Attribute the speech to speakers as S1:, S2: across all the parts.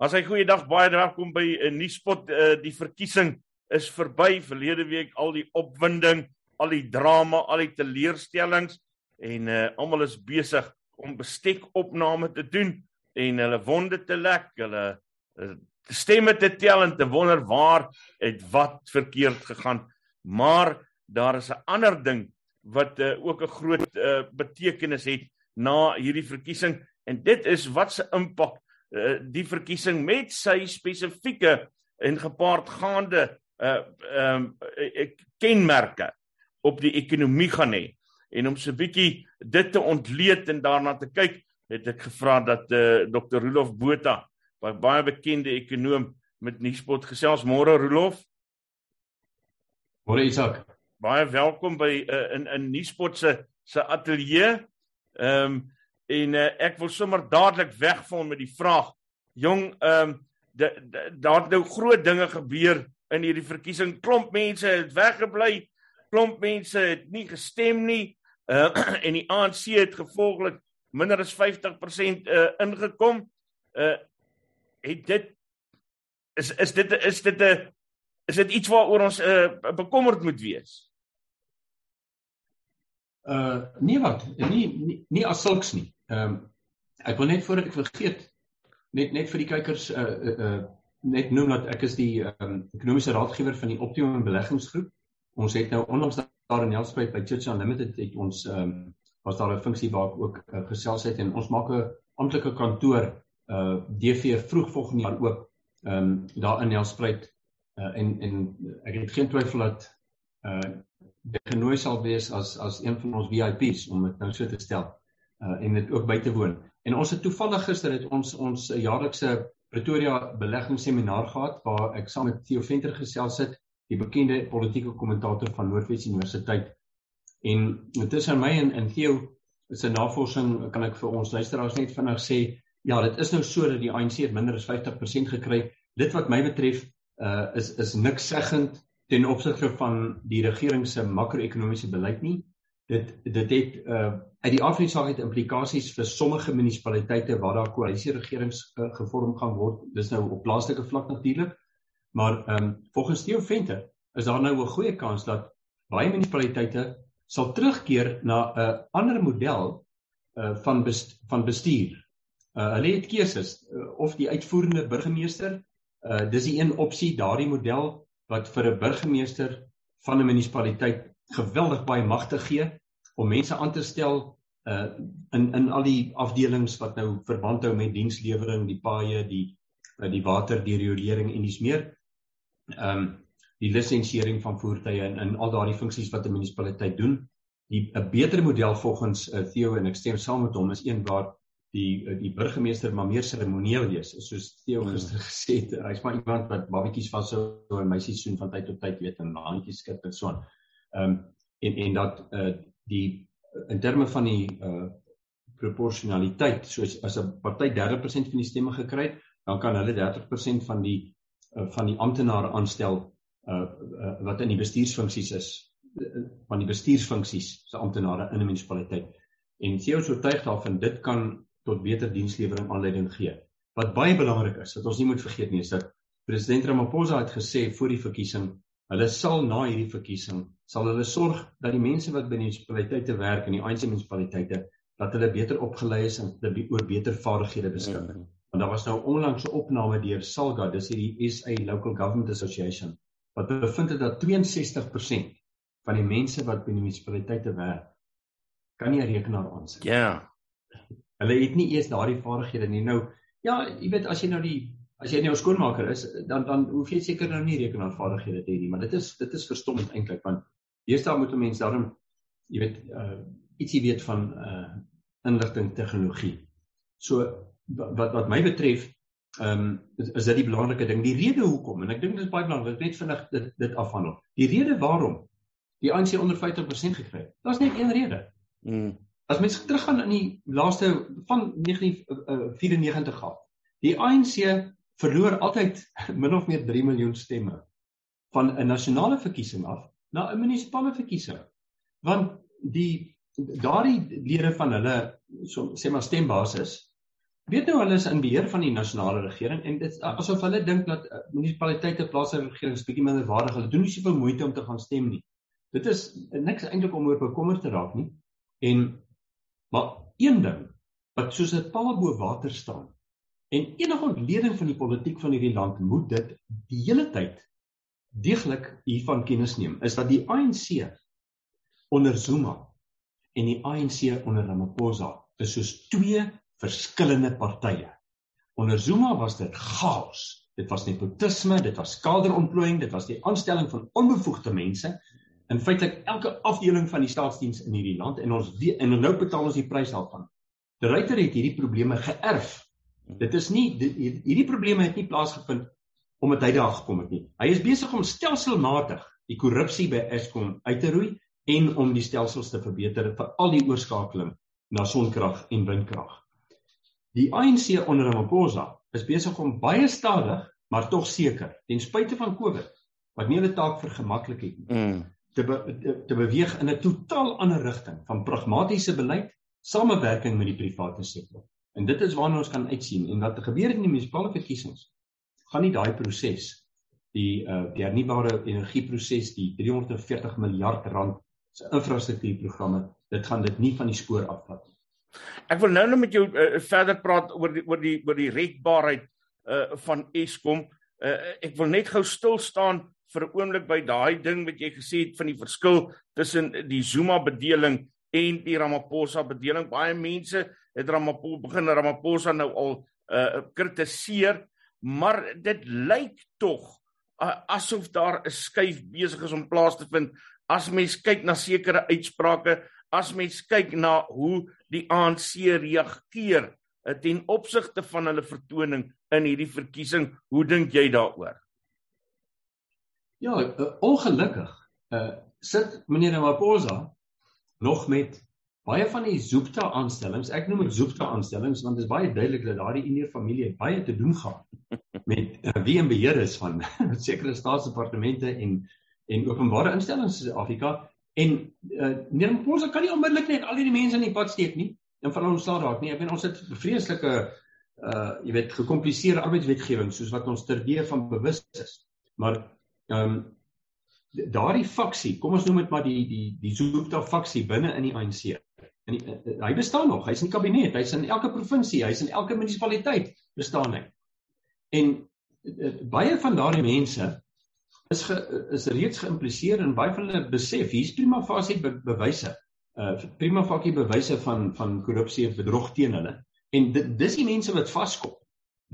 S1: As hy goeiedag baie welkom by 'n uh, nuuspot uh, die verkiesing is verby verlede week al die opwinding, al die drama, al die teleurstellings en uh, almal is besig om bestekopname te doen en hulle wonde te lek, hulle uh, stemme te tel en te wonder waar het wat verkeerd gegaan. Maar daar is 'n ander ding wat uh, ook 'n groot uh, betekenis het na hierdie verkiesing en dit is wat se impak die verkiesing met sy spesifieke en gepaardgaande uh um uh, kenmerke op die ekonomie gaan hê. En om so 'n bietjie dit te ontleed en daarna te kyk het ek gevra dat uh, Dr. Rolof Botha baie baie bekende ekonom met Nuuspot gesels. Môre Rolof.
S2: Môre Isak.
S1: Baie welkom by uh, in in Nuuspot se se ateljee ehm um, en uh, ek wil sommer dadelik wegval met die vraag jong ehm um, daar het nou groot dinge gebeur in hierdie verkiesing. Klomp mense het weggebly klomp mense het nie gestem nie uh, en die ANC het gevolglik minder as 50% uh, ingekom. Uh, het dit is is dit is dit 'n is dit iets waaroor ons uh, bekommerd moet wees?
S2: Uh nee wat nie nie, nie as sulks nie Ehm um, ek wil net voordat ek vergeet net net vir die kykers uh uh, uh net noem dat ek is die ehm um, ekonomiese raadgewer van die Optimum Beleggingsgroep. Ons het nou onlangs daar in Nelspruit by Church Unlimited het ons ehm um, was daar 'n funksie waar ek ook uh, gesels het en ons maak 'n amptelike kantoor uh DV vroeg volgende jaar oop ehm um, daar in Nelspruit uh en en ek het geen twyfel dat uh genooi sal wees as as een van ons VIP's om dit nou so te stel uh, en dit ook by te woon. En ons het toevallig gister het ons ons jaarlikse Pretoria beleggingsseminar gehad waar ek saam met Theo Venter gesels het, die bekende politieke kommentator van Noordwes Universiteit. En tussen my en, en Theo se navorsing kan ek vir ons luisteraars net vinnig sê, ja, dit is nou so dat die ANC minder as 50% gekry. Dit wat my betref uh is is niks seggend ten opsigte van die regering se makro-ekonomiese beleid nie dit dit het uh uit die afsluitsaak het implikasies vir sommige munisipaliteite waar daar koalisieregerings uh, gevorm gaan word. Dis nou op plaaslike vlak natuurlik. Maar ehm um, volgens Theo Venter is daar nou 'n goeie kans dat baie munisipaliteite sal terugkeer na 'n uh, ander model uh van best, van bestuur. Uh hulle het keuses uh, of die uitvoerende burgemeester uh dis die een opsie daardie model wat vir 'n burgemeester van 'n munisipaliteit geweldig baie magte gee om mense aan te stel uh in in al die afdelings wat nou verband hou met dienslewering, die paaie, die uh, die water, die riolering en dis meer. Um die lisensiering van voertuie en in al daardie funksies wat 'n munisipaliteit doen. Die 'n beter model volgens uh, Theo en ek stem saam met hom is een waar die uh, die burgemeester maar meer seremonieel is. Soos Theo hmm. gister gesê het, hy's maar iemand wat babatjies vashou en meisies soen van tyd tot tyd weet en handjies skud en so aan. Um en en dat uh die in terme van die uh proporsionaliteit soos as 'n party 30% van die stemme gekry het, dan kan hulle 30% van die uh, van die amptenare aanstel uh, uh wat in die bestuursfunksies is van die bestuursfunksies se amptenare in 'n munisipaliteit. En CEO se oortuig daarvan dit kan tot beter dienslewering aanleiding gee. Wat baie belangrik is, wat ons nie moet vergeet nie, is dat president Ramaphosa het gesê voor die verkiesing Hulle sal na hierdie verkiesing sal hulle sorg dat die mense wat by die munisipaliteite werk in die ANC munisipaliteite dat hulle beter opgelei is en hulle oor beter vaardighede beskik. Ja. Want daar was nou onlangs 'n opname deur Salga, dis hierdie SA Local Government Association, wat bevind het dat 62% van die mense wat by die munisipaliteite werk kan nie 'n rekenaar aansit.
S1: Ja.
S2: Hulle het nie eers daardie vaardighede nie. Nou, ja, jy weet as jy nou die as jy nou 'n skoonmaker is, dan dan hoef jy seker nou nie rekenaarvaardighede te hê nie, maar dit is dit is verstommend eintlik want deesdae moet 'n mens daarom jy weet uh ietsie weet van uh inligting tegnologie. So wat wat my betref, ehm um, is, is dit die belangrike ding. Die rede hoekom en ek dink dit is baie belangrik net vinnig dit dit afhandel. Die rede waarom die ANC onder 50% gekry het. Daar's net een rede. Mm. As mens teruggaan in die laaste van 1994 af. Die ANC verloor altyd min of meer 3 miljoen stemme van 'n nasionale verkiesing af na 'n munisipale verkiesing. Want die daardie lede van hulle so sê maar stembasis weet nou hulle is in beheer van die nasionale regering en dit asof hulle dink dat uh, munisipaliteite plaaslike regerings bietjie minder waardig hulle doen nie soveel moeite om te gaan stem nie. Dit is niks eintlik om oor bekommerd te raak nie. En maar een ding wat soos 'n paal bo water staan en enige ontleding van die politiek van hierdie land moet dit die hele tyd deeglik hiervan kennis neem is dat die ANC onder Zuma en die ANC onder Ramaphosa is soos twee verskillende partye. Onder Zuma was dit chaos. Dit was nepotisme, dit was kaderontplooiing, dit was die aanstelling van onbevoegde mense in feitelik elke afdeling van die staatsdiens in hierdie land en ons en nou betaal ons die prys daarvan. Die Ryter het hierdie probleme geërf. Dit is nie hierdie probleme het nie plaasgevind omdat hy daar gekom het nie. Hy is besig om stelselmatig die korrupsie by Eskom uit te roei en om die stelsels te verbeter vir al die oorskakeling na sonkrag en windkrag. Die ANC onder Ramaphosa is besig om baie stadig, maar tog seker, ten spyte van COVID, wat nie 'n taak vergemaklik het nie, mm. te, be, te te beweeg in 'n totaal ander rigting van pragmatiese beleid, samewerking met die private sektor. En dit is waarna ons kan uitsien en wat gebeur in die munisipale verkiesings. Gaan nie daai proses die uh die hernubare energieproses die 340 miljard rand se infrastruktuurprogramme dit gaan dit nie van die spoor afvat nie.
S1: Ek wil nou net met jou uh, verder praat oor die oor die oor die redbaarheid uh van Eskom. Uh ek wil net gou stil staan vir 'n oomblik by daai ding wat jy gesê het van die verskil tussen die Zuma bedeling en die Ramaphosa bedeling. Baie mense het Ramaphosa begin Ramaphosa nou al uh kritiseer, maar dit lyk tog uh, asof daar 'n skuif besig is om plaas te vind as mens kyk na sekere uitsprake as mens kyk na hoe die ANC reageer eh, ten opsigte van hulle vertoning in hierdie verkiesing, hoe dink jy daaroor?
S2: Ja, uh, ongelukkig uh sit meneer Maposa nog met baie van die Zoopta aanstellings. Ek noem dit Zoopta aanstellings want dit is baie duidelik dat daardie Ineer familie baie te doen gaan met uh, wie in beheer is van sekere staatsdepartemente en en openbare instellings in Suid-Afrika En uh, neem ons kan nie onmiddellik net al hierdie mense in die pad steek nie en van ons slaag raak nie. Ek weet ons het vreeslike uh jy weet gekompliseerde arbeidswetgewing soos wat ons terdee van bewus is. Maar ehm um, daardie faksie, kom ons noem dit maar die die die Zoopta faksie binne in die ANC. En die, uh, hy bestaan nog. Hy's in die kabinet, hy's in elke provinsie, hy's in elke munisipaliteit bestaan hy. En uh, baie van daardie mense is ge, is reeds geïmpliseer en baie van hulle besef hier's prima facie be, bewyse. Uh prima facie bewyse van van korrupsie en bedrog teen hulle. En dit dis die mense wat vaskom.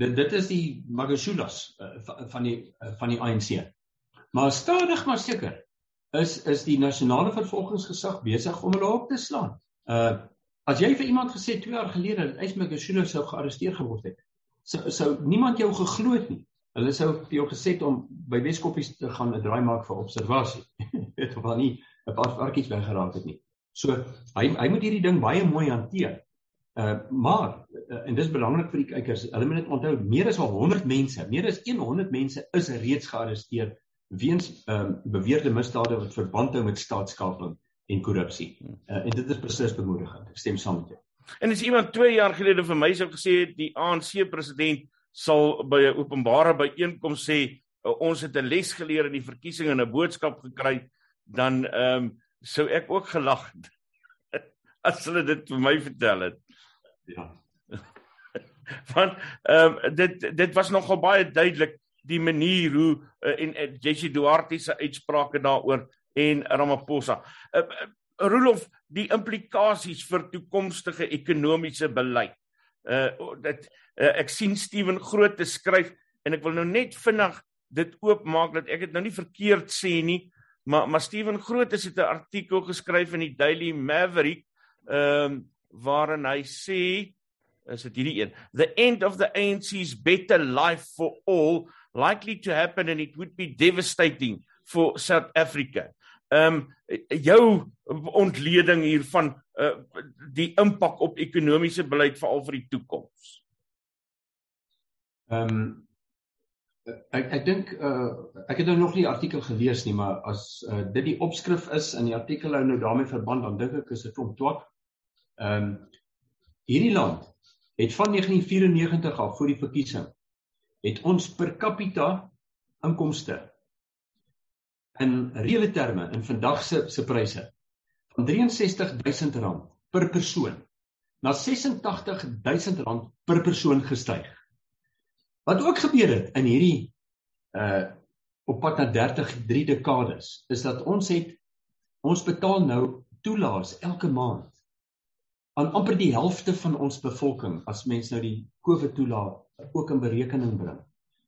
S2: Dit dit is die Magashulas uh, van die uh, van die ANC. Maar stadig maar seker is is die nasionale vervolgingsgesag besig om hulle op te slaan. Uh as jy vir iemand gesê 2 jaar gelede dat Ys Magashulas sou gearresteer geword het, sou sou niemand jou geglo het nie. Hulle sou vir jou gesê het om by Weskoppies te gaan 'n draai maak vir observasie. Weet of wel nie 'n paar varkies weggeraak het nie. So hy hy moet hierdie ding baie mooi hanteer. Uh maar uh, en dis belangrik vir die kykers. Hulle moet net onthou meer as 100 mense, meer as 100 mense is reeds gearresteer weens ehm uh, beweerde misdade wat verband hou met staatskaping en korrupsie. Uh, en dit is beslis bemoedigend. Ek stem saam met jou.
S1: En as iemand 2 jaar gelede vir my sou gesê het die ANC president sal by 'n openbare byeenkoms sê uh, ons het 'n les geleer in die verkiesing en 'n boodskap gekry, dan ehm um, sou ek ook gelag het as hulle dit vir my vertel het. Ja. Want ehm um, dit dit was nogal baie duidelik die manier hoe uh, en uh, Jessie Duarte se uitsprake daaroor en Ramaphosa. Uh, uh, Rolof, die implikasies vir toekomstige ekonomiese beleid. Uh dit uh, ek sien Steven Groot te skryf en ek wil nou net vinnig dit oopmaak dat ek dit nou nie verkeerd sê nie maar maar Steven Groot het 'n artikel geskryf in die Daily Maverick ehm um, waarin hy sê is dit hierdie een the end of the ANC's better life for all likely to happen and it would be devastating for South Africa. Ehm um, jou ontleding hiervan uh, die impak op ekonomiese beleid veral vir die toekoms.
S2: Ehm um, ek ek dink uh ek het nou nog nie die artikel gelees nie, maar as uh, dit die opskrif is in die artikel hou nou daarmee verband, dan dink ek is dit klomp twak. Ehm um, hierdie land het van 1994 af voor die verkiesing het ons per capita inkomste in reële terme in vandag se se pryse van R63000 per persoon na R86000 per persoon gestyg. Wat ook gebeur het in hierdie uh op pad na 30 3 dekades is dat ons het ons betaal nou toelaas elke maand aan amper die helfte van ons bevolking as mens nou die COVID toelaat ook in berekening bring.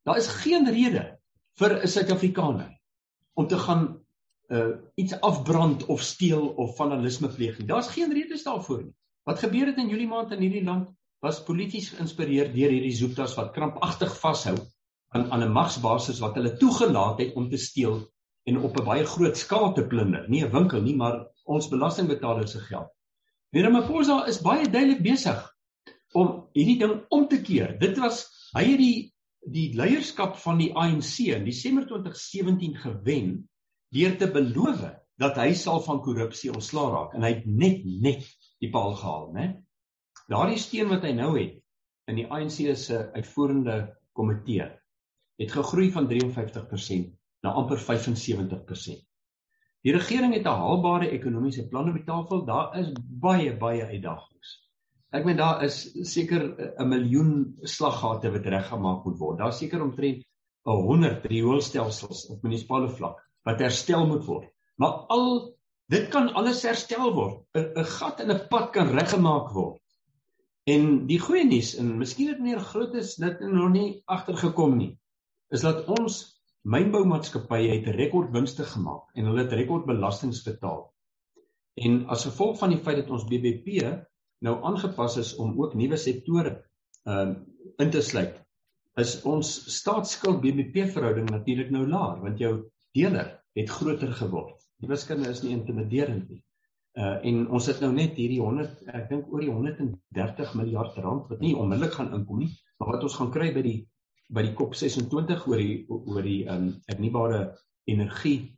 S2: Daar is geen rede vir 'n Suid-Afrikaner om te gaan uh iets afbrand of steel of vandalisme pleeg nie. Daar's geen redes daarvoor nie. Wat gebeur het in Julie maand in hierdie land was polities geïnspireer deur hierdie zoektas wat krampagtig vashou aan aan 'n magsbasis wat hulle toegelaat het om te steel en op 'n baie groot skaal te plunder. Nie 'n winkel nie, maar ons belastingbetalers se geld. Meneer Maposa is baie duidelik besig om hierdie ding om te keer. Dit was hy het die die leierskap van die ANC in Desember 2017 gewen deur te beloof dat hy sal van korrupsie ontslaa raak en hy het net net die paal gehaal, né? Daardie steen wat hy nou het in die ANC se uitvoerende komitee het gegroei van 53% na amper 75%. Die regering het 'n haalbare ekonomiese plan op die tafel. Daar is baie baie uitdagings. Ek meen daar is seker 'n miljoen slaggate wat reggemaak moet word. Daar seker omtrent 'n 100 rioolstelsels op munisipale vlak wat herstel moet word. Maar al dit kan alles herstel word. 'n gat in 'n pad kan reggemaak word. En die goeie nuus en miskien het meneer Grootes dit nog nie agtergekom nie is dat ons mynboumaatskappye het rekordwinste gemaak en hulle het rekordbelastings betaal. En as gevolg van die feit dat ons BBP nou aangepas is om ook nuwe sektore um in te sluit, is ons staatsskuld BBP verhouding natuurlik nou laag want jou deler het groter geword. Die wiskunde is nie intimiderend nie. Uh en ons het nou net hierdie 100 ek dink oor die 130 miljard rand wat nie onmiddellik gaan inkom nie, maar wat ons gaan kry by die by die COP 26 oor die oor die um, hernubare energie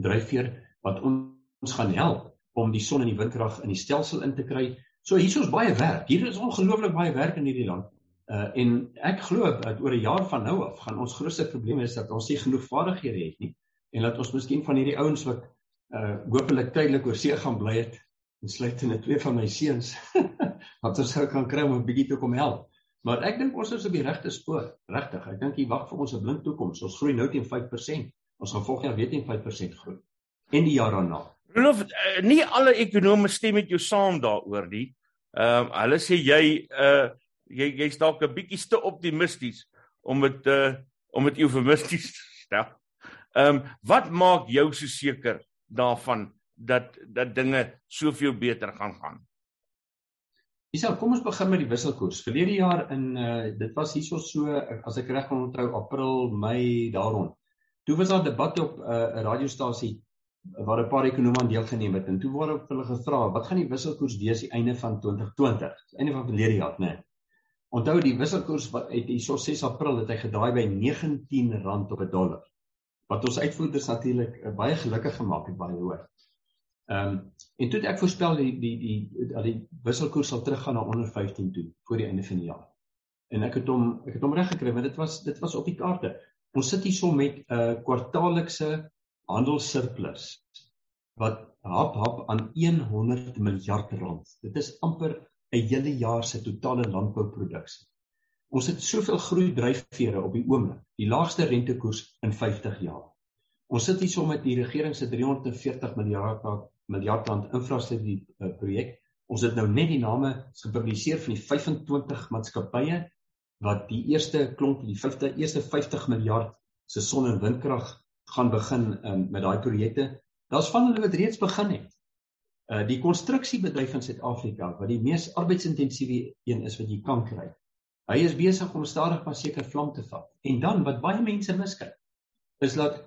S2: dryfveer wat ons gaan help om die son en die windkrag in die stelsel in te kry. So hier is baie werk. Hier is ongelooflik baie werk in hierdie land. Uh en ek glo dat oor 'n jaar van nou af gaan ons grootste probleem is dat ons nie genoeg vaardighede het nie en dat ons miskien van hierdie ouens wat uh hopelik tydelik oor see gaan bly het, insluitende twee van my seuns wat ons sou kan kry om 'n bietjie te kom help. Maar ek dink ons is op die regte spoor, regtig. Ek dink jy wag vir ons 'n blink toekoms. Ons groei nou teen 5%. Ons gaan volgende jaar weer teen 5% groei. En die jaar daarna.
S1: Rolof, uh, nie alle ekonome stem met jou saam daaroor nie. Ehm uh, hulle sê jy uh jy jy's dalk 'n bietjie te optimisties om dit uh om dit eufemisties te stel. Ehm um, wat maak jou so seker daarvan dat dat dinge soveel beter gaan gaan?
S2: Isa, kom ons begin met die wisselkoers. Verlede jaar in uh dit was hieso so as ek reg kan onthou April, Mei daaroor. Toe was daar debat op 'n uh, radiostasie waar 'n paar ekonome aan deelgeneem het en toe word hulle gevra, "Wat gaan die wisselkoers wees die einde van 2020?" Einde van verlede jaar, né? Nee. Onthou die wisselkoers wat het hieso 6 April het hy gedraai by R19 op 'n dollar. Wat ons uitvoerders natuurlik uh, baie gelukkig gemaak het baie hoor. Ehm um, en toe het ek voorspel die die die dat die wisselkoers sal teruggaan na onder 15 toe voor die einde van die jaar. En ek het hom ek het hom reg gekry want dit was dit was op die kaarte. Ons sit hierso met 'n uh, kwartaallikse handelssurplus wat hap hap aan 100 miljard rand. Dit is amper 'n hele jaar se totale landbouproduksie. Ons het soveel groei dryfvere op die oomblik, die laagste rentekoers in 50 jaar. Ons sit hierso met die regering se 340 miljard miljard rand infrastruktuur projek. Ons het nou net die name gepubliseer van die 25 maatskappye wat die eerste klomp die 50 eerste 50 miljard se son en windkrag gaan begin um, met daai projekte. Daar's van hulle wat reeds begin het. Uh die konstruksiebedryf in Suid-Afrika wat die mees arbeidsintensiewe een is wat jy kan kry. Hy is besig om stadig maar seker vlam te vat. En dan wat baie mense miskyk is dat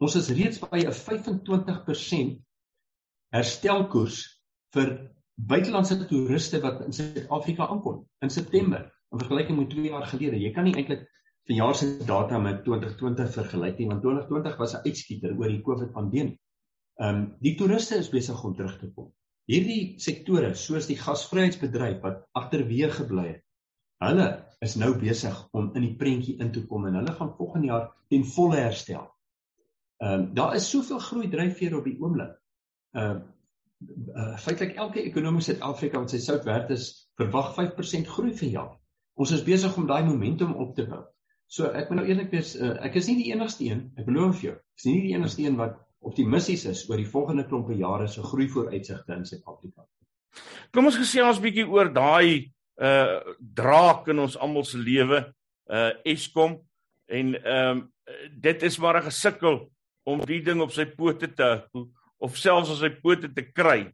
S2: ons is reeds by 'n 25% herstelkoers vir buitelandse toeriste wat in Suid-Afrika aankom in September in vergelyking met 2 jaar gelede. Jy kan nie eintlik vanjaar se data met 2020 vergelyk nie want 2020 was 'n uitskieter oor die COVID pandemie. Ehm um, die toeriste is besig om terug te kom. Hierdie sektore soos die gasvryheidsbedryf wat agterweë gebly het Hulle is nou besig om in die prentjie in te kom en hulle gaan volgende jaar ten volle herstel. Ehm um, daar is soveel groei dryfveer op die oomblik. Ehm uh, uh, feitelik elke ekonomie in Suid-Afrika wat sy sout werd is, verwag 5% groei vir jaar. Ons is besig om daai momentum op te bou. So ek moet nou eerlik wees, uh, ek is nie die enigste een, ek beloof jou. Ek is nie die enigste een wat optimisties is oor die volgende klompe jare se groei vooruitsigte in Suid-Afrika.
S1: Kom ons gesels 'n bietjie oor daai uh draak in ons almal se lewe, uh Eskom en ehm um, dit is maar 'n gesukkel om die ding op sy pote te of selfs op sy pote te kry.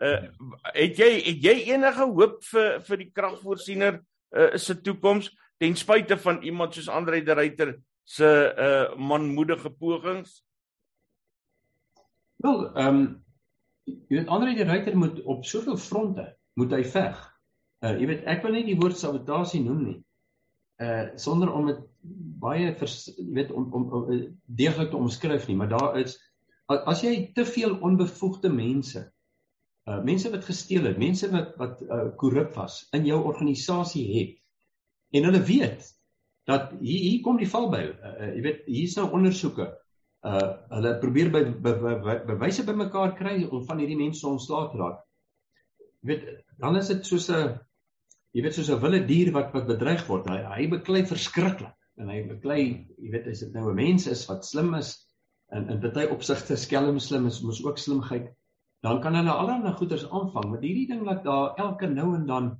S1: Uh het jy het jy enige hoop vir vir die kragvoorsiener uh se toekoms ten spyte van iemand soos Andre de Ruyter se uh manmoedige pogings?
S2: Wel, ehm um, jy weet Andre die Ruyter moet op soveel fronte moet hy veg. Uh jy weet ek wil nie die woord sabotasie noem nie. Uh sonder om dit baie vers, jy weet om om, om uh, deeglik te omskryf nie, maar daar is as jy te veel onbevoegde mense uh mense wat gesteel het, mense wat wat uh korrup was in jou organisasie het en hulle weet dat hier hier kom die valbuil. Uh, jy weet hier's nou ondersoeke uh hulle probeer by, by, by, by bewyse bymekaar kry om van hierdie mense ontslae te raak. Jy weet, dan is dit soos 'n jy weet soos 'n wilde dier wat wat bedreig word. Hy hy beklei verskriklik en hy beklei, jy weet, as dit nou 'n mens is wat slim is en in baie opsigte skelm slim is, mos ook slimheid, dan kan hulle allerlei goeders aanvang. Maar hierdie ding dat daar elke nou en dan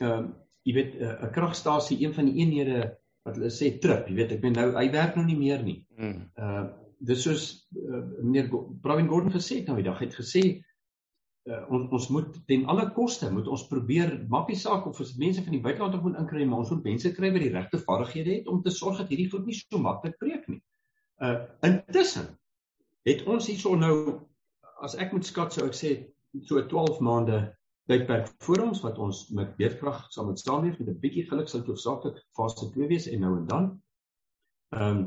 S2: ehm uh, jy weet 'n uh, kragstasie een van die eenhede wat hulle sê trip, jy weet, ek meen nou hy werk nou nie meer nie. Mm. Uh dis soos uh, meneer Pravin Gordhan gesê het nou die dag het gesê uh, ons ons moet ten alle koste moet ons probeer maak nie saak of ons mense van die buiteland op moet inkry maar ons moet mense kry wat die regte vaardighede het om te sorg dat hierdie goed nie so maklik breek nie. Uh intussen het ons hierso nou as ek moet skat sou ek sê so 12 maande tydperk voor ons wat ons met beerdkrag saam met saamleef met 'n bietjie geluk sal hoofsaaklik fase 2 wees en nou en dan. Ehm um,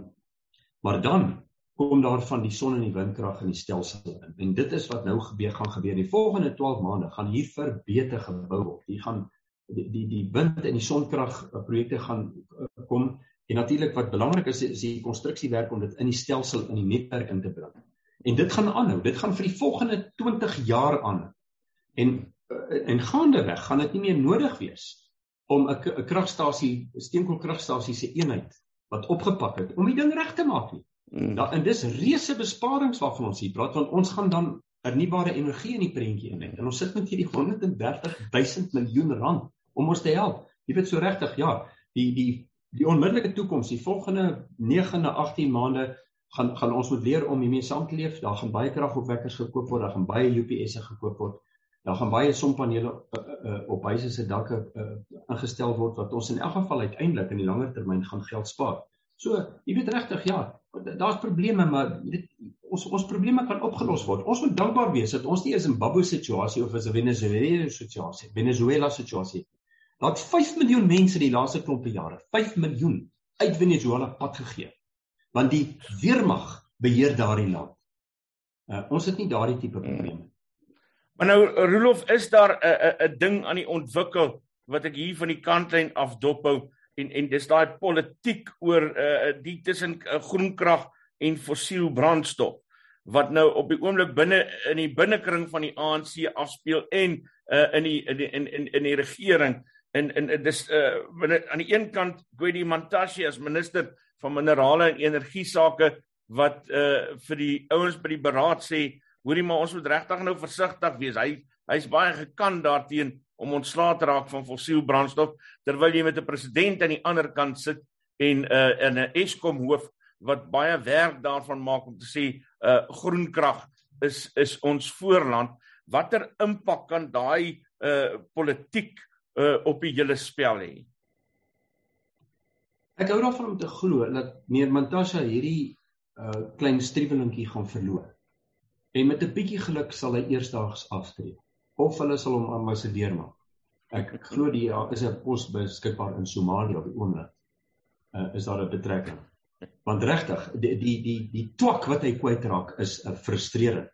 S2: maar dan kom daar van die son en die windkrag in die stelsel in. En dit is wat nou gebeur gaan gebeur. Die volgende 12 maande gaan hier verbeter gebou word. Hier gaan die die die wind en die sonkrag eh, projekte gaan uh, kom en natuurlik wat belangrik is is die konstruksiewerk om dit in die stelsel in die netwerk in te bring. En dit gaan aanhou. Dit gaan vir die volgende 20 jaar aan. En en gaandeweg gaan dit nie meer nodig wees om 'n kragstasie, steenkoolkragstasie se eenheid wat opgepak het om die ding reg te maak nie. Mm. Da, en dis reuse besparings waarvan ons hier praat want ons gaan dan hernubare energie in die prentjie inbring. En ons sit met hierdie 130 000 miljoen rand om ons te help. Jy weet so regtig, ja, die die die onmiddellike toekoms, die volgende 9 na 18 maande gaan gaan ons moet leer om hiermee saam te leef. Daar gaan baie kragopwekkers gekoop word, daar gaan baie UPS'e gekoop word. Daar gaan baie sonpanele uh, uh, op huise se dakke uh, ingestel word wat ons in elk geval uiteindelik in die langer termyn gaan geld spaar. So, jy weet regtig, ja, daar's probleme, maar dit ons ons probleme kan opgelos word. Ons moet dankbaar wees dat ons nie is in Zimbabwe situasie of 'n Venezuela situasie, Venezuela situasie. Daar het 5 miljoen mense die laaste klompe jare, 5 miljoen uit Venezuela pad gegee. Want die weermag beheer daardie land. Uh, ons het nie daardie tipe probleme.
S1: Maar nou Rolof, is daar 'n 'n 'n ding aan die ontwikkel wat ek hier van die kantlyn af dophou? en en dis daai politiek oor uh die tussen uh, groenkrag en fossiel brandstof wat nou op die oomblik binne in die binnekring van die ANC afspeel en uh in die in die, in, in in die regering en en dis uh binne aan die een kant Gwedi Mantashe as minister van minerale en energie sake wat uh vir die ouens by die beraad sê hoorie maar ons moet regtig nou versigtig wees. Hy hy's baie gekant daarteenoor om ontslae te raak van fossiel brandstof terwyl jy met 'n president aan die ander kant sit en uh, in 'n Eskom hoof wat baie werk daarvan maak om te sê uh groenkrag is is ons voorland. Watter impak kan daai uh politiek uh op die hele spel hê?
S2: Ek hou daarvan om te glo dat meneer Mantasha hierdie uh klein striewelingkie gaan verloor en met 'n bietjie geluk sal hy eersdaags aftree of hulle sal hom ambassadeur maak. Ek glo die ja, is 'n pos beskikbaar in Somalië op die oomblik. Uh, is daar 'n betrekking? Want regtig, die die die die twak wat hy kwytraak is 'n uh, frustrerend.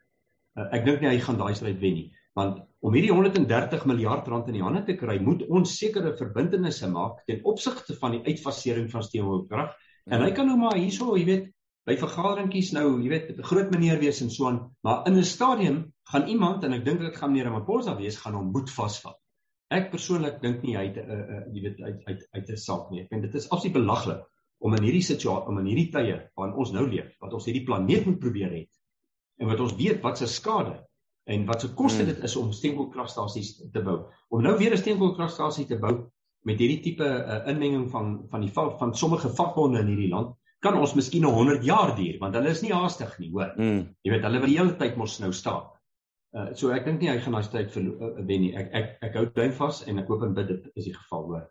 S2: Uh, ek dink nie hy gaan daai stryd wen nie. Want om hierdie 130 miljard rand in die hande te kry, moet ons sekere verbintenisse maak ten opsigte van die uitfasering van steenkoolkrag. En hy kan nou maar hierso, jy weet, by vergaderingkies nou, jy weet, 'n groot meneer wees en so aan, maar in 'n stadium gaan iemand en ek dink dit gaan meneer Ramaphosa wees, gaan hom moed vasvat. Ek persoonlik dink nie hy het 'n uh, uh, jy weet uit uit uit 'n saak nie. Ek vind dit is absoluut belaglik om in hierdie situasie, om in hierdie tye waarin ons nou leef, wat ons hierdie planeet moet probeer red en wat ons weet wat se skade en wat se koste hmm. dit is om steenkoolkragstasies te bou. Om nou weer 'n steenkoolkragstasie te bou met hierdie tipe uh, inmenging van van die van sommige vakbonde in hierdie land kan ons miskien 100 jaar duur want hulle is nie haastig nie, hoor. Mm. Jy weet hulle wil die hele tyd mos nou staan. Uh so ek dink nie hy gaan daai tyd wen uh, nie. Ek ek ek hou duim vas en ek hoop en bid dit is die geval, hoor.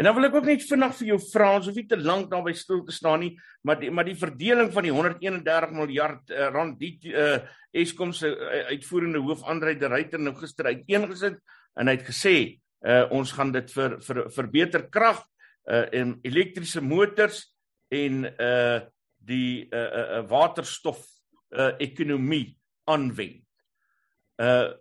S1: En dan wil ek ook net vinnig vir jou vra, ons hoef nie te lank daarby stil te staan nie, maar die, maar die verdeling van die 131 miljard uh, rand die uh, Eskom se uh, uitvoerende hoof Andre de Ruyter nou gister uiteengesit en hy het gesê uh, ons gaan dit vir vir verbeter krag uh, en elektriese motors en uh die uh, uh waterstof uh ekonomie aanwend. Uh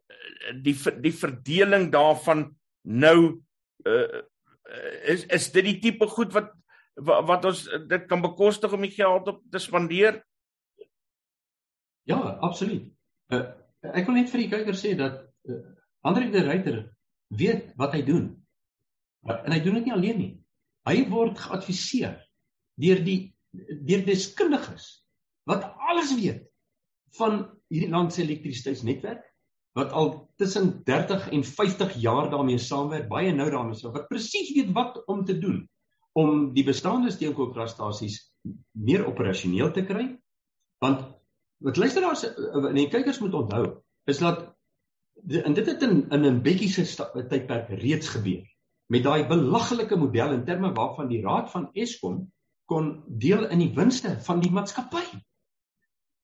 S1: die die verdeling daarvan nou uh Eh, is is dit die tipe goed wat wat ons dit kan bekostig om die geld op te spandeer?
S2: Ja, absoluut. Uh, ek wil net vir die kykers sê dat uh, Andre de Ruyter weet wat hy doen. Uh, en hy doen dit nie alleen nie. Hy word geadviseer deur die deur deskundiges wat alles weet van hierdie land se elektrisiteitsnetwerk wat al tussen 30 en 50 jaar daarmee saamwerk, baie nou daarmee saam, wat presies weet wat om te doen om die bestaande steenkoolkragstasies meer operasioneel te kry. Want wat luisteraars en die kykers moet onthou, is dat en dit het in in 'n bietjie se tydperk reeds gebeur met daai belaglike model in terme waarvan die raad van Eskom kon deel in die winste van die maatskappy.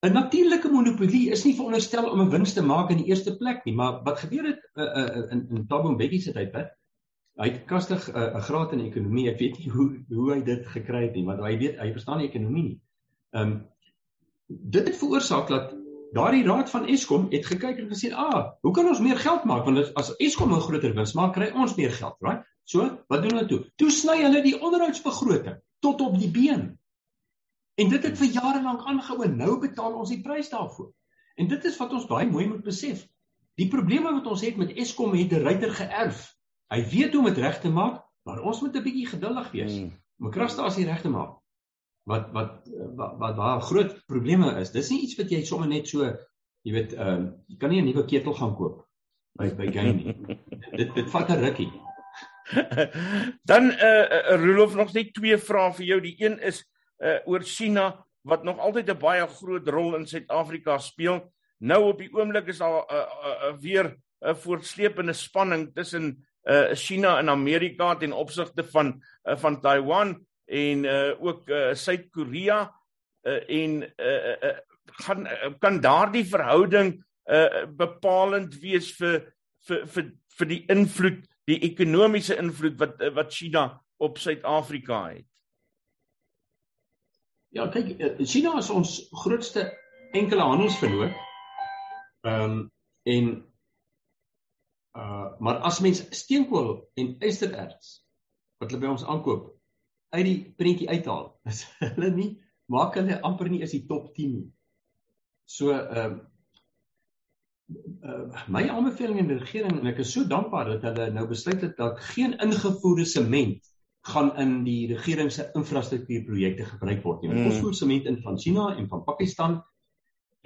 S2: 'n Natuurlike monopolie is nie veronderstel om 'n wins te maak in die eerste plek nie, maar wat gebeur het uh, uh, in in Thabo Mbeki se tydperk? Hy het kastig 'n uh, graad in ekonomie. Ek weet nie hoe hoe hy dit gekry het nie, maar hy weet hy verstaan die ekonomie nie. Ehm um, dit het veroorsaak dat daardie raad van Eskom het gekyk en gesê, "Ah, hoe kan ons meer geld maak? Want as Eskom 'n groter wins maak, kry ons meer geld, right?" So, wat doen hulle toe? Toe sny hulle die onderhoudsbegroting tot op die been. En dit het vir jare lank aangehou en nou betaal ons die prys daarvoor. En dit is wat ons baie mooi moet besef. Die probleme wat ons het met Eskom het 'n ryter geërf. Hy weet hoe om dit reg te maak, maar ons moet 'n bietjie geduldig wees om 'n kragstasie reg te maak. Wat wat wat wat daar groot probleme is. Dis nie iets wat jy sommer net so, jy weet, ehm um, jy kan nie 'n nuwe ketel gaan koop by by Gain nie. dit dit vat 'n rukkie.
S1: Dan eh uh, uh, Rolof nog net twee vrae vir jou. Die een is uh, oor China wat nog altyd 'n baie groot rol in Suid-Afrika speel. Nou op die oomblik is daar uh, uh, uh, weer 'n uh, voortsleepende spanning tussen uh, China en Amerika ten opsigte van uh, van Taiwan en uh, ook uh, Suid-Korea uh, en uh, uh, gaan uh, kan daardie verhouding uh, bepalend wees vir vir vir vir die invloed die ekonomiese invloed wat wat China op Suid-Afrika het.
S2: Ja, kyk, eh, China is ons grootste enkele handelsvernoot. Ehm um, en uh maar as mens steenkool en ystererts wat hulle by ons aankoop uit die prentjie uithaal, is hulle nie maak hulle amper nie is die top 10 nie. So ehm uh, uh, my aanbeveling aan die regering en ek is so dankbaar dat hulle nou besluit het dat geen ingevoerde sement gaan in die regering se infrastruktuurprojekte gebruik word nie. Mm. Ons voer sement in van China en van Pakistan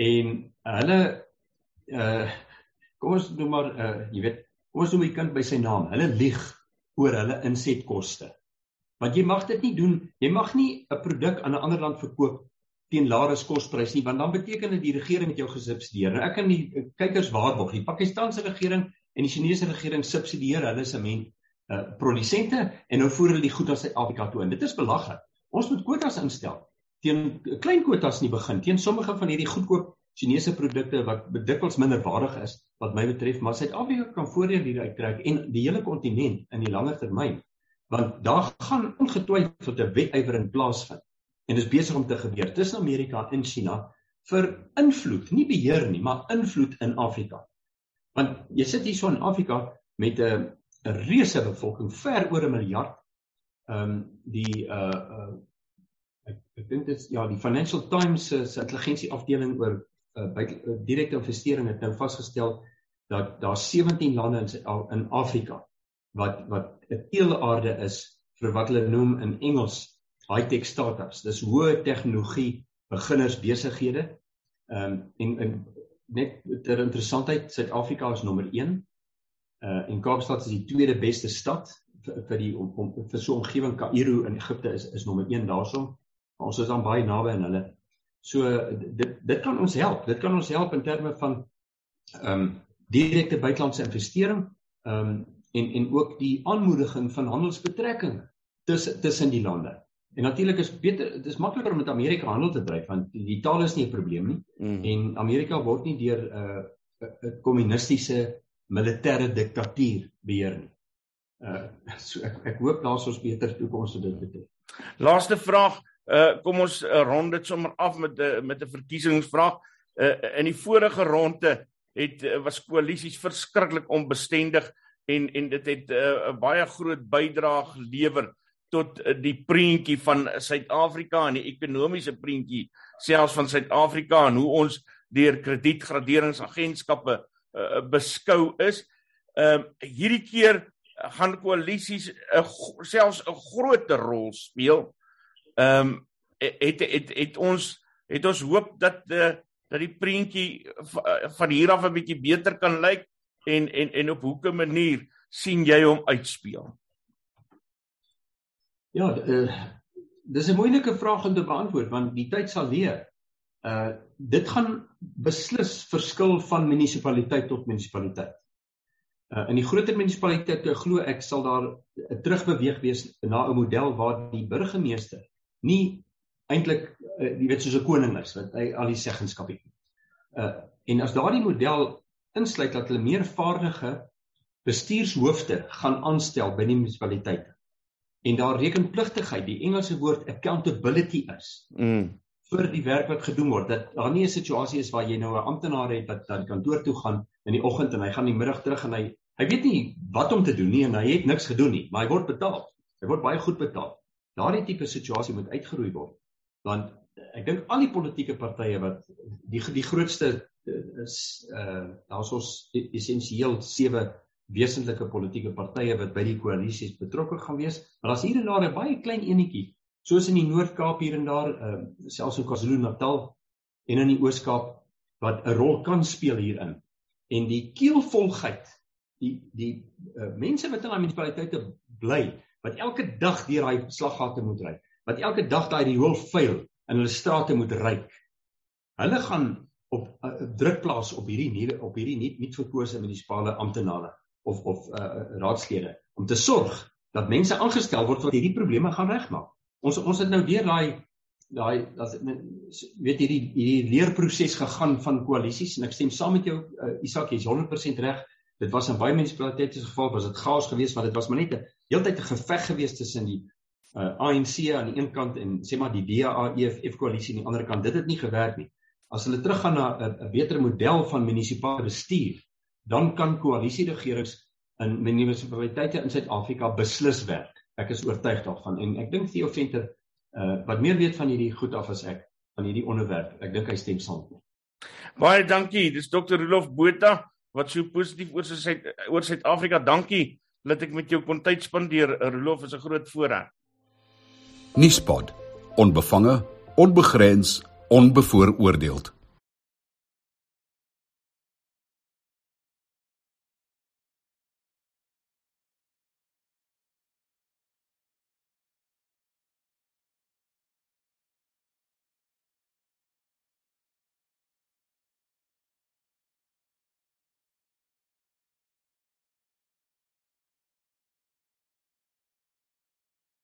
S2: en hulle uh kom ons noem maar uh jy weet, kom ons noem die kind by sy naam. Hulle lieg oor hulle insetkoste. Want jy mag dit nie doen. Jy mag nie 'n produk aan 'n ander land verkoop teen laere kosprys nie, want dan beteken dit die regering het jou gesubsidieer. Nou ek kan die kykers waarborg, die Pakistanse regering en die Chinese regering subsidieer hulle sement uh produsente en nou voer hulle die goed na Suid-Afrika toe en dit is belaglik. Ons moet kwotas instel. Teen klein kwotas nie begin teen sommige van hierdie goedkoop Chinese produkte wat dikwels minderwaardig is wat my betref, maar Suid-Afrika kan voordeel hieruit trek en die hele kontinent in die langer termyn. Want daar gaan ongetwyfeld 'n wetywering plaasvind en dit is besig om te gebeur tussen Amerika en China vir invloed, nie beheer nie, maar invloed in Afrika. Want jy sit hier so in Afrika met 'n 'n reuse bevolking ver oor 'n miljard. Ehm um, die uh uh ek ek dink dit is ja, die Financial Times se uh, intelligensie afdeling oor uh, uh, direkte investering het nou vasgestel dat daar 17 lande in in Afrika wat wat 'n teelaarde is vir wat hulle noem in Engels high-tech startups. Dis hoë tegnologie beginners besighede. Ehm um, en, en net ter interessantheid, Suid-Afrika is nommer 1 Uh en Kaapstad is die tweede beste stad vir, vir die om, om vir so 'n omgewing Kaïro in Egipte is is nommer 1 daarson. Maar ons is dan baie naby aan hulle. So dit dit kan ons help. Dit kan ons help in terme van ehm um, direkte buitelandse investering ehm um, en en ook die aanmoediging van handelsbetrekking tussen tussen die lande. En natuurlik is beter dit is makliker om met Amerika handel te dryf want die, taal is nie 'n probleem nie. Mm. En Amerika word nie deur 'n uh, 'n kommunistiese militêre diktatuur beheer nie. Uh so ek ek hoop daar's ons beter toekoms vir dit betref.
S1: Laaste vraag, uh kom ons uh, rond dit sommer af met 'n uh, met 'n verkiesingsvraag. Uh in die vorige ronde het uh, was koalisies verskriklik onbestendig en en dit het 'n uh, baie groot bydrae gelewer tot uh, die prentjie van Suid-Afrika en die ekonomiese prentjie selfs van Suid-Afrika en hoe ons deur kredietgraderingsagentskappe uh, beskou is. Ehm uh, hierdie keer gaan koalisies uh, selfs 'n groter rol speel. Ehm um, het, het het het ons het ons hoop dat uh, dat die prentjie van hier af 'n bietjie beter kan lyk en en en op hoeke manier sien jy hom uitspeel.
S2: Ja, uh, dis 'n moeilike vraag om te beantwoord want die tyd sal leer. Uh dit gaan beslis verskil van munisipaliteit tot munisipaliteit. Uh in die groter munisipaliteite glo ek sal daar 'n terugbeweeg wees na 'n model waar die burgemeester nie eintlik uh, jy weet soos 'n koning is wat hy al die seggenskap het. Uh en as daardie model insluit dat hulle meer vaardige bestuurshoofde gaan aanstel by die munisipaliteite en daar rekenpligtigheid die Engelse woord accountability is. Mm vir die werk wat gedoen word dat daar nie 'n situasie is waar jy nou 'n amptenaar het wat dan kantoor toe gaan in die oggend en hy gaan die middag terug en hy hy weet nie wat om te doen nie en hy het niks gedoen nie maar hy word betaal hy word baie goed betaal daardie tipe situasie moet uitgeroei word want ek dink al die politieke partye wat die die grootste is uh daar's ons essensieel sewe wesentlike politieke partye wat by die koalisies betrokke gaan wees maar daar's hier en daar 'n baie klein enetjie soos in die Noord-Kaap hier en daar, uh, selfs in KwaZulu-Natal en in die Oos-Kaap wat 'n rol kan speel hierin. En die keelvolgheid, die die uh, mense wat in daai munisipaliteite bly, wat elke dag deur daai slaggate moet ry, wat elke dag daai riool vuil in hulle strate moet ry. Hulle gaan op uh, druk plaas op hierdie nuwe op hierdie nie nie verkose munisipale amptenare of of uh, raadslede om te sorg dat mense aangestel word wat hierdie probleme gaan regmaak. Ons ons het nou weer daai daai dat weet hierdie hierdie leerproses gegaan van koalisies en ek stem saam met jou uh, Isak jy's 100% reg. Dit was in baie munisipaliteite se geval was dit chaos geweest want dit was maar net 'n heeltyd 'n geveg geweest tussen die uh, ANC aan die een kant en sê maar die DA EFF koalisie aan die ander kant. Dit het nie gewerk nie. As hulle teruggaan na 'n beter model van munisipale bestuur, dan kan koalisieregerings in munisipaliteite in Suid-Afrika beslis werk. Ek is oortuig daarvan en ek dink Theo Venter uh wat meer weet van hierdie goed af as ek van hierdie onderwerp. Ek dink hy stem saam.
S1: Baie dankie. Dis Dr. Rolof Botha wat so positief oor sy oor Suid-Afrika. Dankie dat ek met jou kon tyd spandeer. Rolof is 'n groot voorreg.
S3: Nuuspod. Onbevange, onbegrens, onbevooroordeeld.